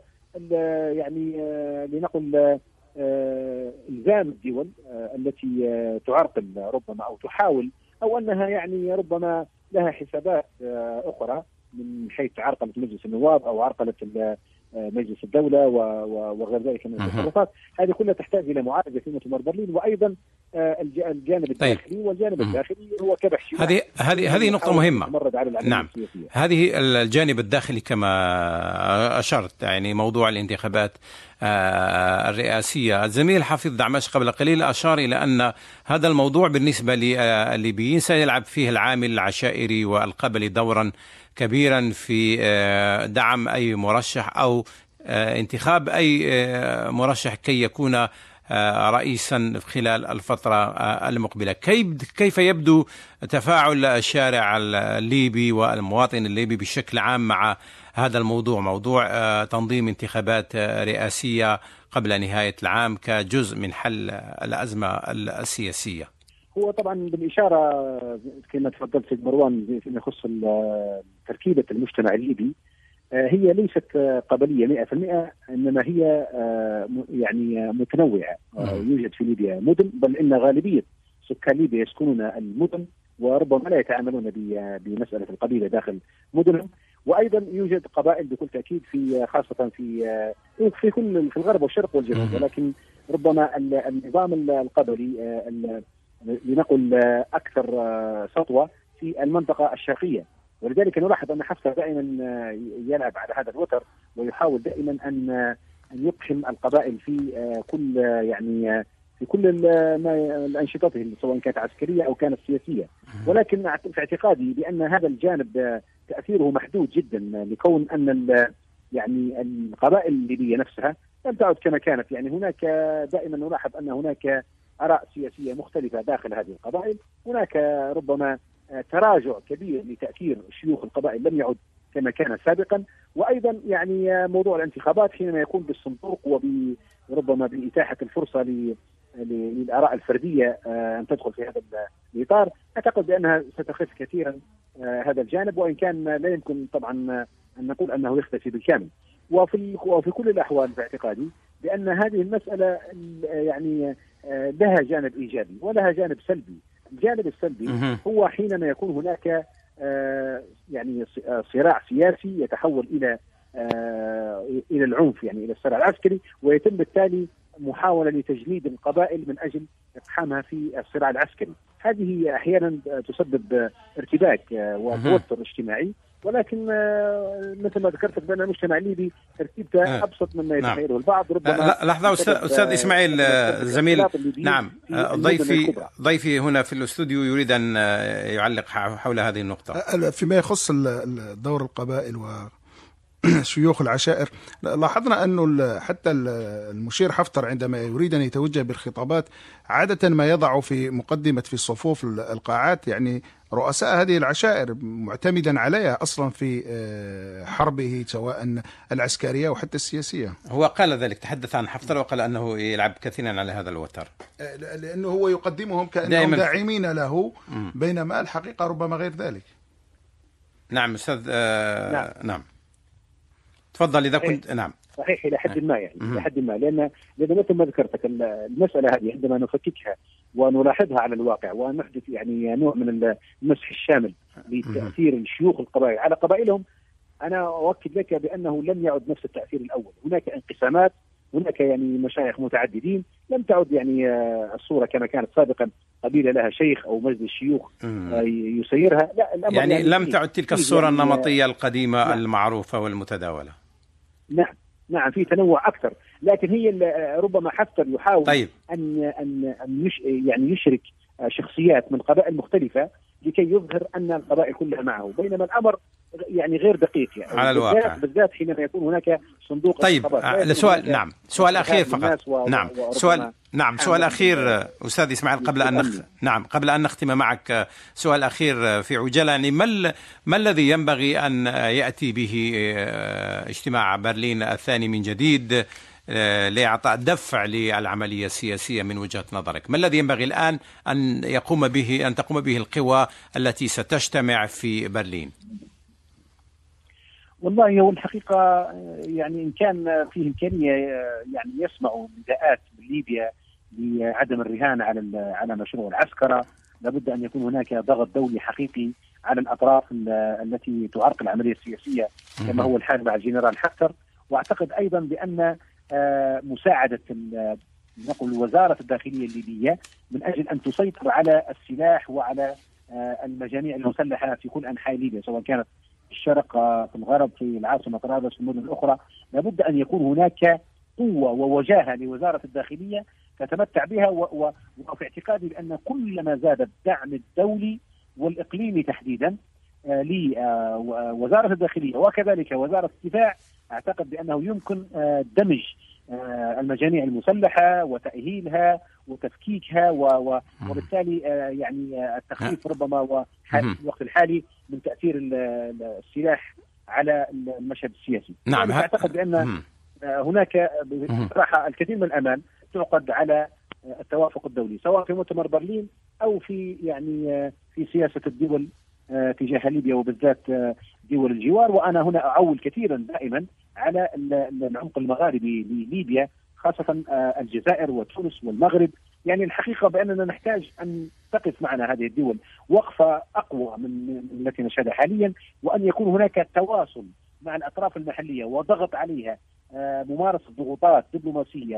يعني آه، لنقل آه، إلزام الدول آه، التي تعرقل ربما أو تحاول أو أنها يعني ربما لها حسابات أخرى من حيث عرقلة مجلس النواب أو عرقلة مجلس الدولة وغير ذلك من التصرفات هذه كلها تحتاج إلى معالجة في مؤتمر برلين وأيضا الجانب طيب. الداخلي طيب. والجانب الداخلي هو كبح هذه هذه هذه نقطة مهمة نعم السياسية. هذه الجانب الداخلي كما أشرت يعني موضوع الانتخابات آه، الرئاسية الزميل حفيظ دعماش قبل قليل أشار إلى أن هذا الموضوع بالنسبة للليبيين سيلعب فيه العامل العشائري والقبلي دورا كبيرا في آه، دعم أي مرشح أو آه، انتخاب أي مرشح كي يكون رئيسا خلال الفترة المقبلة. كيف يبدو تفاعل الشارع الليبي والمواطن الليبي بشكل عام مع هذا الموضوع؟ موضوع آه، تنظيم انتخابات آه، رئاسية قبل نهاية العام كجزء من حل الأزمة السياسية. هو طبعا بالإشارة كما تفضلت سيد مروان فيما يخص تركيبة المجتمع الليبي آه، هي ليست قبلية 100% إنما هي يعني متنوعة. يوجد في ليبيا مدن بل إن غالبية سكان ليبيا يسكنون المدن وربما لا يتعاملون بمسألة القبيلة داخل مدنهم. وأيضا يوجد قبائل بكل تأكيد في خاصة في في كل في الغرب والشرق والجنوب. ولكن ربما النظام القبلي آه، لنقل أكثر سطوة في المنطقة الشرقية. ولذلك نلاحظ أن حفتر دائما يلعب على هذا الوتر ويحاول دائما أن أن يقحم القبائل في كل يعني في كل الانشطته سواء كانت عسكرية أو كانت سياسية. ولكن في اعتقادي بأن هذا الجانب تأثيره محدود جدا لكون أن يعني القبائل الليبية نفسها لم تعد كما كانت. يعني هناك دائما نلاحظ أن هناك آراء سياسية مختلفة داخل هذه القبائل هناك ربما تراجع كبير لتأثير شيوخ القبائل لم يعد كما كان سابقا. وأيضا يعني موضوع الانتخابات حينما يكون بالصندوق وربما بإتاحة الفرصة للآراء الفردية آه، أن تدخل في هذا الإطار. أعتقد بأنها ستخف كثيرا آه، هذا الجانب. وإن كان لا يمكن طبعا أن نقول أنه يختفي بالكامل. وفي وفي كل الأحوال باعتقادي بأن هذه المسألة يعني آه، لها جانب إيجابي ولها جانب سلبي. الجانب السلبي هو حينما يكون هناك يعني صراع سياسي يتحول إلى إلى العنف يعني إلى الصراع العسكري ويتم بالتالي محاولة لتجنيد القبائل من أجل اقحامها في الصراع العسكري، هذه أحيانا تسبب ارتباك وتوتر اجتماعي. ولكن مثل ما ذكرت بان المجتمع الليبي ترتيبته آه. أبسط مما نعم. يتخيله. البعض ربما لحظة أستاذ إسماعيل زميل. نعم. ضيفي ضيفي هنا في الاستوديو يريد أن يعلق حول هذه النقطة. فيما يخص دور القبائل و شيوخ العشائر لاحظنا أنه حتى المشير حفتر عندما يريد أن يتوجه بالخطابات عادة ما يضع في مقدمة في صفوف القاعات يعني رؤساء هذه العشائر معتمدا عليها أصلا في آه، حربه سواء العسكرية وحتى السياسية. هو قال ذلك تحدث عن حفتر وقال أنه يلعب كثيرا على هذا الوتر. آه، لأنه هو يقدمهم كأنهم داعمين له بينما الحقيقة ربما غير ذلك. نعم أستاذ آه نعم. نعم. تفضل إذا كنت نعم صحيح إلى حد ما يعني إلى حد ما لأن لأن مثل ما ذكرتك المسألة هذه عندما نفككها ونلاحظها على الواقع ونحدث يعني نوع من المسح الشامل لتأثير شيوخ القبائل. على قبائلهم أنا أؤكد لك بأنه لم يعد نفس التأثير الأول، هناك انقسامات هناك يعني مشايخ متعددين. لم تعد يعني آه، الصورة كما كانت سابقا قبيلة لها شيخ أو مجلس شيوخ آه، يسيرها. لا الأمر يعني, يعني لم تعد تلك الصورة يعني النمطية القديمة نعم. المعروفة والمتداولة. نعم. نعم في تنوع أكثر لكن هي ربما حفتر يحاول طيب. أن أن أن يش يعني يشرك شخصيات من قبائل مختلفة لكي يظهر أن القبائل كلها معه. بينما الأمر يعني غير دقيق يعني. على الواقع. بالذات حينما يكون هناك صندوق طيب السؤال نعم. سؤال أخير فقط. و... نعم. سؤال نعم. سؤال أخير أستاذ إسماعيل قبل أن نخ... نعم. قبل أن نختم معك سؤال أخير في عجاله يعني ما ما الذي ينبغي أن يأتي به آه، اجتماع برلين الثاني من جديد؟ آه، لإعطاء دفع للعملية السياسية من وجهة نظرك، ما الذي ينبغي الآن أن يقوم به أن تقوم به القوى التي ستجتمع في برلين؟ والله هو الحقيقة يعني إن كان فيه إمكانية يعني يسمعوا نداءات من ليبيا لعدم الرهان على على مشروع العسكره لابد أن يكون هناك ضغط دولي حقيقي على الأطراف التي تعرقل العملية السياسية كما هو الحال مع الجنرال حفتر وأعتقد أيضا بأن آه، مساعدة نقول وزارة الداخلية الليبية من أجل أن تسيطر على السلاح وعلى آه، المجاميع المسلحة في كل أنحاء ليبيا سواء كانت في الشرق في الغرب في العاصمة طرابلس في المدن الأخرى. لابد أن يكون هناك قوة ووجاهة لوزارة الداخلية تتمتع بها وفي اعتقادي بأن كلما زاد الدعم الدولي والإقليمي تحديدا آه، لوزاره الداخلية وكذلك وزارة الدفاع أعتقد بأنه يمكن آه، دمج آه، المجاميع المسلحة وتأهيلها وتفكيكها وبالتالي يعني التخفيف ربما في الوقت الحالي من تأثير السلاح على المشهد السياسي. نعم يعني أعتقد بأن هناك بصراحه الكثير من الأمان تعقد على التوافق الدولي سواء في مؤتمر برلين أو في يعني في سياسة الدول تجاه ليبيا وبالذات دول الجوار. وأنا هنا أعول كثيرا دائما على العمق المغاربي لليبيا خاصة الجزائر وتونس والمغرب. يعني الحقيقة بأننا نحتاج أن تقف معنا هذه الدول وقفة أقوى من التي نشهدها حاليا وأن يكون هناك تواصل مع الأطراف المحلية وضغط عليها آه، ممارسة ضغوطات دبلوماسية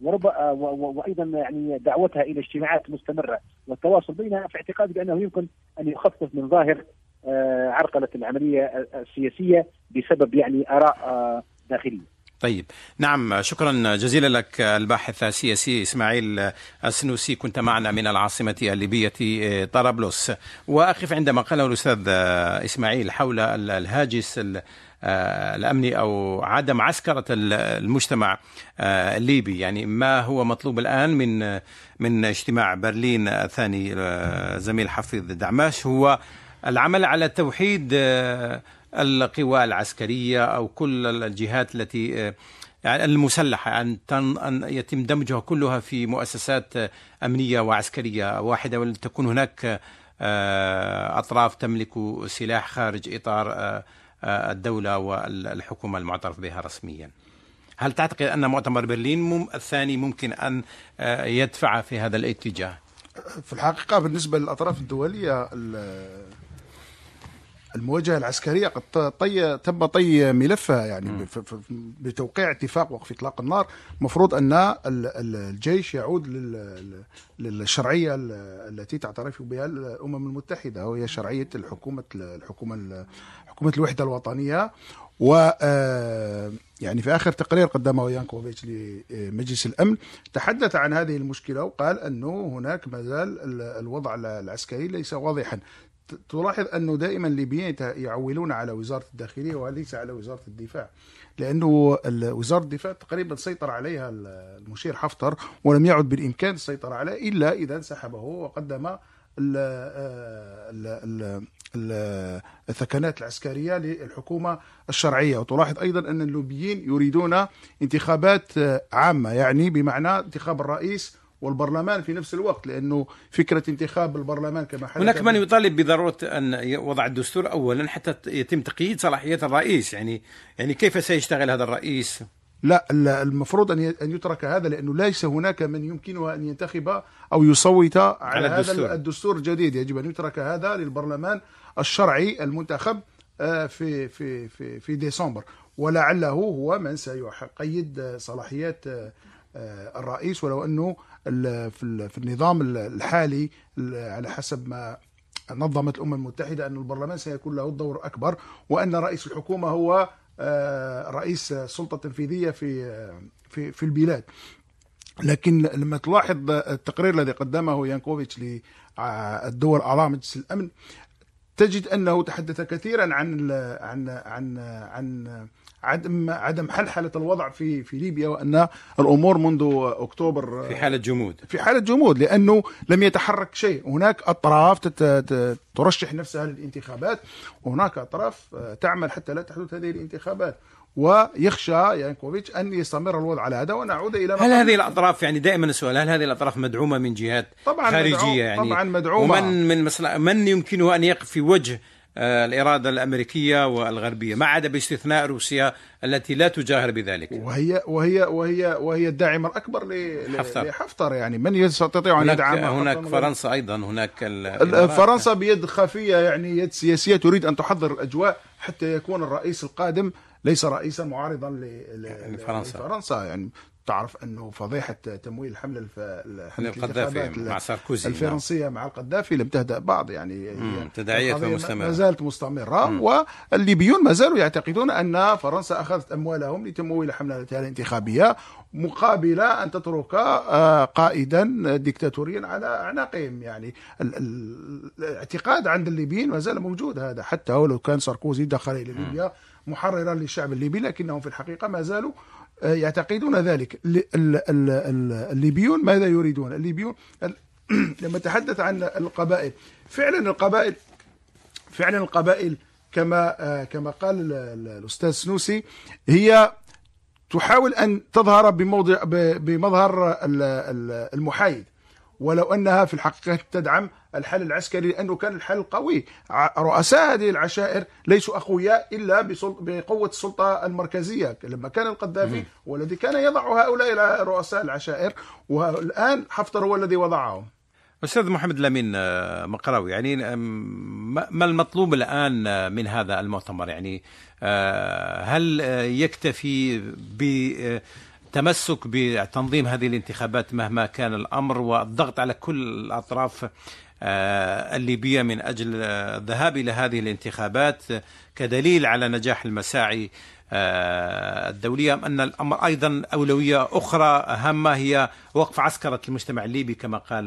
ورب آه، وأيضا يعني دعوتها إلى اجتماعات مستمرة والتواصل بينها في اعتقادي بأنه يمكن أن يخفف من ظاهر آه، عرقلة العملية السياسية بسبب يعني آراء داخلية. طيب نعم شكرا جزيلا لك الباحث السياسي إسماعيل السنوسي كنت معنا من العاصمة الليبية طرابلس واقف عندما قاله الأستاذ إسماعيل حول الهاجس الامني أو عدم عسكرة المجتمع الليبي. يعني ما هو مطلوب الآن من من اجتماع برلين الثاني زميل حفيظ دعماش هو العمل على توحيد القوى العسكرية أو كل الجهات التي يعني المسلحة أن, أن يتم دمجها كلها في مؤسسات أمنية وعسكرية واحدة ولتكون هناك أطراف تملك سلاح خارج إطار الدولة والحكومة المعترف بها رسميا. هل تعتقد أن مؤتمر برلين الثاني ممكن أن يدفع في هذا الاتجاه؟ في الحقيقة بالنسبة للأطراف الدولية المواجهة العسكرية قد طي تم طي ملفها يعني بتوقيع اتفاق وقف إطلاق النار. المفروض أن الجيش يعود للشرعية التي تعترف بها الأمم المتحدة وهي شرعية الحكومة الحكومة حكومة الوحدة الوطنية و يعني في آخر تقرير قدمه يانكوفيتش لمجلس الأمن تحدث عن هذه المشكلة وقال أنه هناك ما زال الوضع العسكري ليس واضحا. تلاحظ أنه دائما الليبيين يعولون على وزارة الداخلية وليس على وزارة الدفاع. لأنه وزارة الدفاع تقريبا سيطر عليها المشير حفتر ولم يعد بالإمكان السيطرة عليه إلا إذا انسحبه وقدم الثكنات العسكرية للحكومة الشرعية وتلاحظ أيضا أن الليبيين يريدون انتخابات عامة يعني بمعنى انتخاب الرئيس والبرلمان في نفس الوقت لأنه فكرة انتخاب البرلمان كما حدث هناك من يطالب بضرورة أن وضع الدستور اولا حتى يتم تقييد صلاحيات الرئيس يعني يعني كيف سيشتغل هذا الرئيس؟ لا المفروض أن أن يترك هذا لأنه ليس هناك من يمكنه أن ينتخب أو يصوت على, على الدستور. هذا الدستور الجديد يجب أن يترك هذا للبرلمان الشرعي المنتخب في في في في ديسمبر ولعله هو من سيقيد صلاحيات الرئيس ولو أنه في النظام الحالي على حسب ما نظمت الأمم المتحدة أن البرلمان سيكون له دور أكبر وأن رئيس الحكومة هو رئيس السلطه التنفيذيه في في في البلاد. لكن لما تلاحظ التقرير الذي قدمه يانكوفيتش للدول اعضاء مجلس الأمن تجد أنه تحدث كثيرا عن عن عن عن عدم عدم حلحلة الوضع في في ليبيا وأن الأمور منذ أكتوبر في حالة جمود. في حالة جمود لأنه لم يتحرك شيء. هناك أطراف ترشح نفسها للانتخابات. وهناك أطراف تعمل حتى لا تحدث هذه الانتخابات. ويخشى يانكوفيتش أن يستمر الوضع على هذا ونعود إلى هل هذه الأطراف يعني دائما السؤال هل هذه الأطراف مدعومة من جهات طبعا خارجية مدعوم يعني؟ طبعا مدعومة. ومن من مثلا من يمكنه أن يقف في وجه الإرادة الأمريكية والغربية؟ ما عدا باستثناء روسيا التي لا تجاهر بذلك؟ وهي وهي وهي وهي الداعمة الأكبر لحفتر, لحفتر يعني. من يستطيع أن يدعم؟ هناك فرنسا أيضا هناك فرنسا بيد خفية يعني يد سياسية تريد أن تحضر الأجواء حتى يكون الرئيس القادم ليس رئيسا معارضا لفرنسا لفرنسا. يعني تعرف أنه فضيحة تمويل حمله حمله القذافي مع ساركوزي الفرنسية مع القذافي لم تهدأ بعض. يعني تداعيات مستمرة. ما زالت مستمرة. مم. والليبيون ما زالوا يعتقدون أن فرنسا أخذت أموالهم لتمويل حملتها الانتخابية مقابل أن تترك قائدا ديكتاتوريا على أعناقهم. يعني الاعتقاد عند الليبيين ما زال موجود. هذا حتى ولو كان ساركوزي دخل إلى ليبيا محررا للشعب الليبي لكنهم في الحقيقة ما زالوا يعتقدون ذلك. الليبيون ماذا يريدون؟ الليبيون لما تحدث عن القبائل فعلا القبائل فعلا القبائل كما كما قال الأستاذ سنوسي هي تحاول أن تظهر بموضع بمظهر المحايد. ولو أنها في الحقيقة تدعم الحل العسكري لأنه كان الحل قوي. رؤساء هذه العشائر ليسوا أقوياء إلا بقوة السلطة المركزية. لما كان القذافي هو الذي كان يضع هؤلاء رؤساء العشائر والآن حفتر هو الذي وضعهم. أستاذ محمد لامين مقراوي يعني ما المطلوب الآن من هذا المؤتمر؟ يعني هل يكتفي التمسك بتنظيم هذه الانتخابات مهما كان الأمر والضغط على كل الأطراف الليبية من أجل الذهاب إلى هذه الانتخابات كدليل على نجاح المساعي الدولية أم أن الأمر أيضا أولوية أخرى هامة هي وقف عسكرة المجتمع الليبي كما قال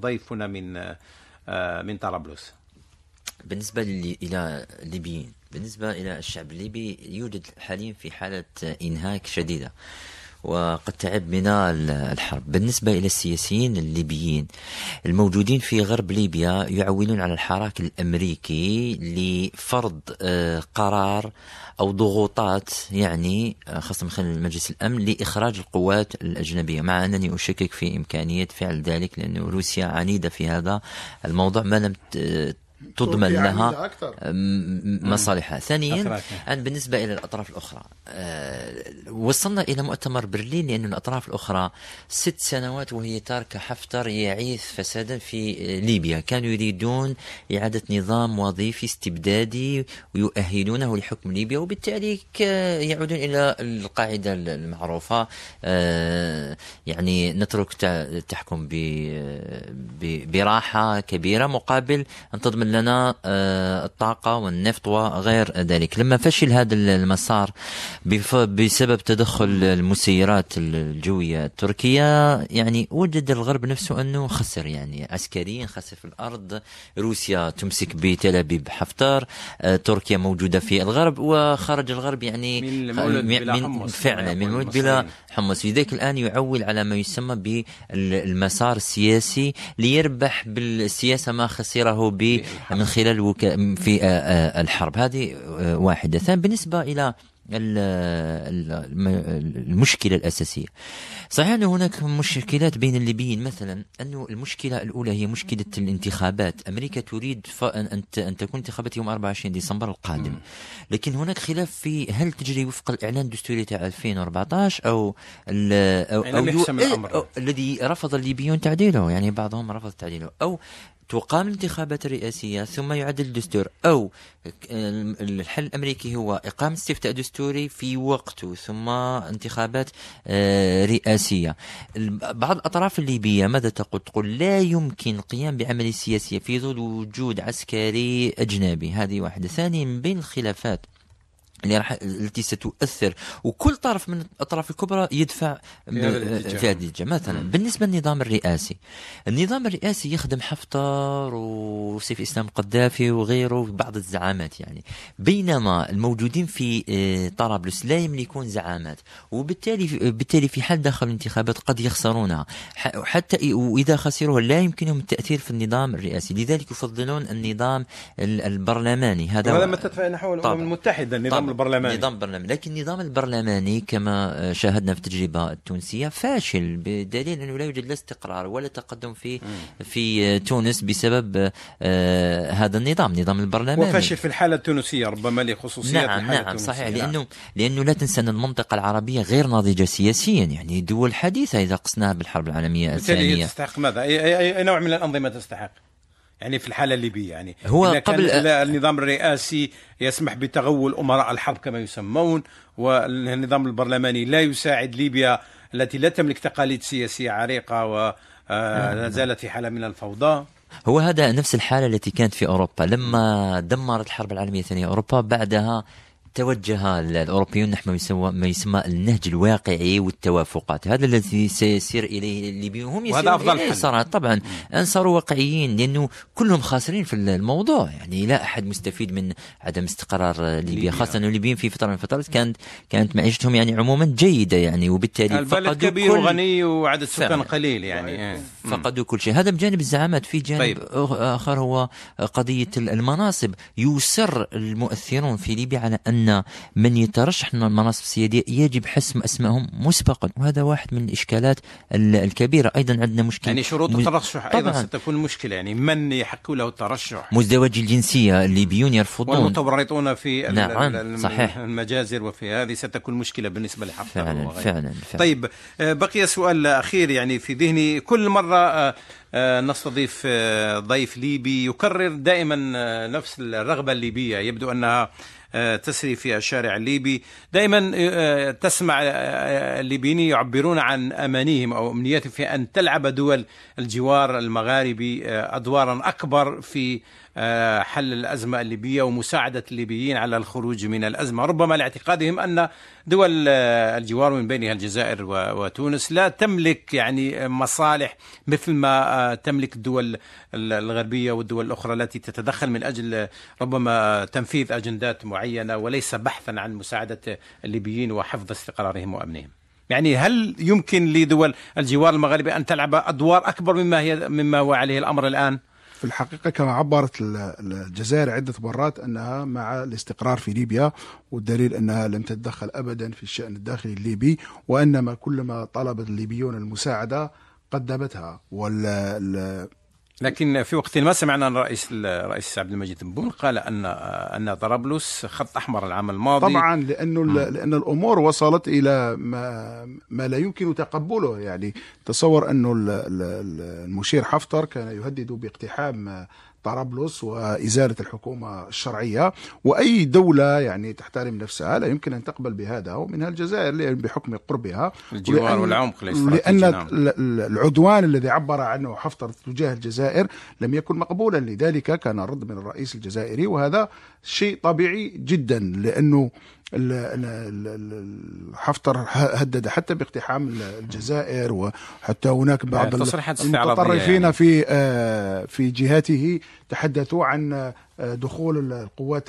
ضيفنا من من طرابلس. بالنسبة إلى الليبيين بالنسبة إلى الشعب الليبي يوجد حاليا في حالة إنهاك شديدة وقد تعب من الحرب. بالنسبة إلى السياسيين الليبيين الموجودين في غرب ليبيا يعولون على الحراك الأمريكي لفرض آه، قرار أو ضغوطات يعني آه، خاصة من خلال مجلس الأمن لإخراج القوات الأجنبية. مع أنني أشكك في إمكانية فعل ذلك لأن روسيا عنيدة في هذا الموضوع ما لم تضمن لها مصالحها. ثانيا بالنسبة إلى الأطراف الأخرى آه، وصلنا إلى مؤتمر برلين لأن الأطراف الأخرى ست سنوات وهي تاركة حفتر يعيث فسادا في ليبيا. كانوا يريدون إعادة نظام وظيفي استبدادي ويؤهلونه لحكم ليبيا وبالتالي يعودون إلى القاعدة المعروفة. آه، يعني نترك تحكم براحة كبيرة مقابل أن تضمن لنا آه، الطاقة والنفط وغير ذلك. لما فشل هذا المسار بسبب تدخل المسيرات الجوية التركية يعني وجد الغرب نفسه أنه خسر يعني عسكريا خسر في الأرض. روسيا تمسك بتل أبيب حفتر آه، تركيا موجودة في الغرب وخرج الغرب يعني من المولد بلا حمص فعلا من المولد بلا حمص. لذلك الآن يعول على ما يسمى بالمسار السياسي ليربح بالسياسة ما خسره ب من خلال وكا في آه، آه، الحرب. هذه آه، واحدة. ثانيا بالنسبة إلى المشكلة الأساسية. صحيح أن هناك مشكلات بين الليبيين. مثلا أن المشكلة الأولى هي مشكلة الانتخابات. أمريكا تريد أن تكون انتخابات يوم 24 ديسمبر القادم. لكن هناك خلاف في هل تجري وفق الإعلان الدستوري تاع 2014 أو أو, أو, أو, أو الذي رفض الليبيون تعديله. يعني بعضهم رفض تعديله. أو تقام الانتخابات الرئاسية ثم يعدل الدستور. أو الحل الأمريكي هو إقامة استفتاء دستوري في وقته ثم انتخابات آه، رئاسية. بعض الأطراف الليبية ماذا تقول؟ تقول لا يمكن القيام بعملية سياسية في ظل وجود عسكري أجنبي. هذه واحدة. ثانيا من بين الخلافات اللي راح التي ستؤثر. وكل طرف من الأطراف الكبرى يدفع في هذه الاتجاه. مثلا م. بالنسبة للنظام الرئاسي. النظام الرئاسي يخدم حفتر وسيف الاسلام القذافي وغيره بعض الزعامات يعني. بينما الموجودين في آه، طرابلس لا يملكون زعامات. وبالتالي بالتالي في حال دخلوا الانتخابات قد يخسرونها. حتى وإذا خسروها لا يمكنهم التأثير في النظام الرئاسي. لذلك يفضلون النظام البرلماني. هذا وهذا ما تدفع نحو الامم المتحدة النظام النظام البرلماني. نظام البرلماني. لكن النظام البرلماني كما شاهدنا في التجربة التونسية فاشل بدليل أنه لا يوجد لا استقرار ولا تقدم في في تونس بسبب آه هذا النظام نظام البرلماني. وفاشل في الحالة التونسية ربما لخصوصيات نعم الحالة نعم التونسية. صحيح لأنه نعم. لأنه لا تنسى أن المنطقة العربية غير ناضجة سياسيا يعني دول حديثة إذا قسناها بالحرب العالمية الثانية. تستحق ماذا؟ أي, أي, أي نوع من الأنظمة تستحق؟ يعني في الحالة الليبية يعني هو قبل النظام الرئاسي يسمح بتغول أمراء الحرب كما يسمون والنظام البرلماني لا يساعد ليبيا التي لا تملك تقاليد سياسية عريقة ولا آه، زالت في حالة من الفوضى. هو هذا نفس الحالة التي كانت في أوروبا. لما دمرت الحرب العالمية الثانية أوروبا بعدها توجه الأوروبيون نحو ما يسمى ما يسمى النهج الواقعي والتوافقات. هذا الذي سيسير إليه الليبيون. هم يسيرون أفضل حل. صراحة طبعا ان صاروا واقعيين لأنه كلهم خاسرين في الموضوع. يعني لا أحد مستفيد من عدم استقرار ليبيا. خاصة انه الليبيين في فترة من الفترات كانت كانت معيشتهم يعني عموما جيدة يعني وبالتالي البلد كبير كل وغني وعدد سكان قليل يعني. فقدوا كل شيء. هذا بجانب الزعامات. في جانب طيب. آخر هو قضية المناصب. يصر المؤثرون في ليبيا على أن أن من يترشح من المناصب السيادية يجب حسم أسمائهم مسبقا. وهذا واحد من الإشكالات الكبيرة. أيضا عندنا مشكلة. يعني شروط الترشح أيضا ستكون مشكلة. يعني من يحق له الترشح؟ مزدوجي الجنسية. الليبيون يرفضون. والمتورطون في نعم. صحيح. المجازر وفي هذه ستكون مشكلة بالنسبة لحفتر فعلا, فعلا فعلا. طيب آه، بقي سؤال أخير يعني في ذهني. كل مرة آه، آه، نستضيف ضيف ليبي يكرر دائما نفس الرغبة الليبية. يبدو أنها تسري في الشارع الليبي. دائما آه، تسمع آه، الليبيين يعبرون عن أمانيهم أو أمنياتهم في أن تلعب دول الجوار المغاربي أدوارا أكبر في آه، حل الأزمة الليبية ومساعدة الليبيين على الخروج من الأزمة ربما لاعتقادهم أن دول آه، الجوار من بينها الجزائر وتونس لا تملك يعني مصالح مثل ما تملك الدول الغربية والدول الأخرى التي تتدخل من أجل ربما تنفيذ أجندات معينة وليس بحثا عن مساعدة الليبيين وحفظ استقرارهم وأمنهم يعني هل يمكن لدول الجوار المغربي أن تلعب أدوار أكبر مما هي مما هو عليه الأمر الآن؟ في الحقيقة كما عبرت الجزائر عدة مرات أنها مع الاستقرار في ليبيا والدليل أنها لم تتدخل أبدا في الشأن الداخلي الليبي وإنما كلما طلب الليبيون المساعدة قدمتها. لكن في وقت ما سمعنا الرئيس الرئيس عبد المجيد بن قال أن أن طرابلس خط أحمر العام الماضي طبعا لأنه م. لأن الأمور وصلت إلى ما ما لا يمكن تقبله يعني تصور انه المشير حفتر كان يهدد باقتحام طرابلس وإزالة الحكومة الشرعية وأي دولة يعني تحترم نفسها لا يمكن أن تقبل بهذا ومنها الجزائر بحكم قربها الجوار والعمق لأن. العدوان الذي عبر عنه حفتر تجاه الجزائر لم يكن مقبولا لذلك كان رد من الرئيس الجزائري وهذا شيء طبيعي جدا لأنه حفتر هدد حتى باقتحام الجزائر وحتى هناك بعض المتطرفين يعني. في آه، في جهته تحدثوا عن آه، دخول القوات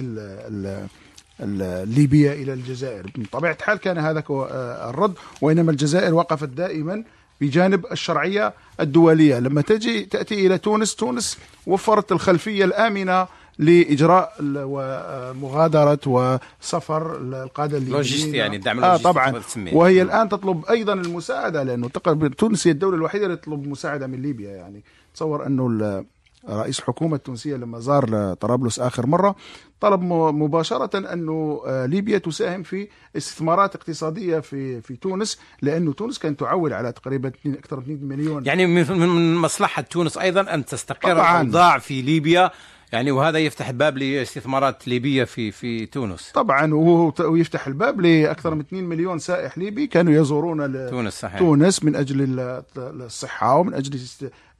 الليبية إلى الجزائر بطبيعة الحال كان هذا آه، الرد وإنما الجزائر وقفت دائما بجانب الشرعية الدولية لما تجي تأتي إلى تونس تونس وفرت الخلفية الآمنة لإجراء ومغادره وسفر القاده الليبيين لوجستي يعني الدعم آه طبعا. وهي الآن تطلب أيضا المساعدة لأنه تقريبا تونس هي الدولة الوحيدة اللي تطلب مساعدة من ليبيا يعني. تصور أنه رئيس الحكومة التونسية لما زار طرابلس آخر مرة طلب مباشرة أنه آه، ليبيا تساهم في استثمارات اقتصادية في في تونس لأنه تونس كانت تعول على تقريبا أكثر من 2 مليون. يعني من مصلحة تونس أيضا أن تستقر الأوضاع في ليبيا يعني وهذا يفتح الباب لاستثمارات ليبية في في تونس. طبعا ويفتح الباب لأكثر من 2 مليون سائح ليبي كانوا يزورون تونس صحيح. تونس من أجل الصحة ومن أجل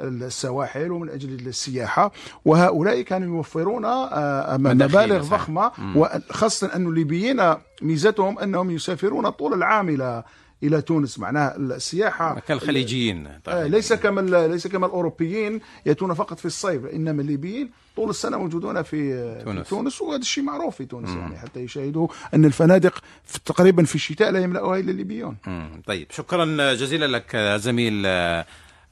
السواحل ومن أجل السياحة. وهؤلاء كانوا يوفرون آه، مبالغ ضخمة. وخاصة أن الليبيين ميزتهم أنهم يسافرون طول العام إلى إلى تونس. معناها السياحة كالخليجيين طيب. ليس كما ليس كما الأوروبيين يأتون فقط في الصيف إنما الليبيين طول السنة موجودون في تونس, في تونس وهذا الشيء معروف في تونس مم. يعني حتى يشاهدوا أن الفنادق في تقريبا في الشتاء لا يملأها إلا الليبيون. طيب شكرا جزيلا لك زميل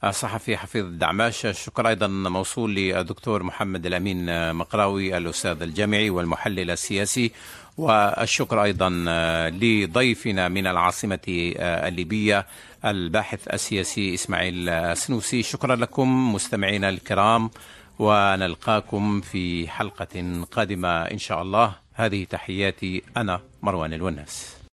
الصحفي حفيظ دعماش. الشكر أيضا موصول للدكتور محمد الأمين مقراوي الأستاذ الجامعي والمحلل السياسي. والشكر أيضا لضيفنا من العاصمة الليبية الباحث السياسي إسماعيل سنوسي. شكرا لكم مستمعينا الكرام ونلقاكم في حلقة قادمة إن شاء الله. هذه تحياتي أنا مروان الوناس.